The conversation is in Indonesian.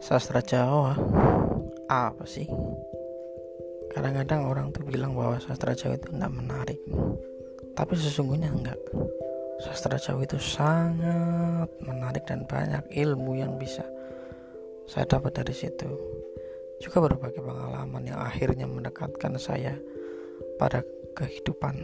Sastra Jawa apa sih? Kadang-kadang orang tuh bilang bahwa sastra Jawa itu tidak menarik, tapi sesungguhnya enggak. Sastra Jawa itu sangat menarik dan banyak ilmu yang bisa saya dapat dari situ. Juga berbagai pengalaman yang akhirnya mendekatkan saya pada kehidupan.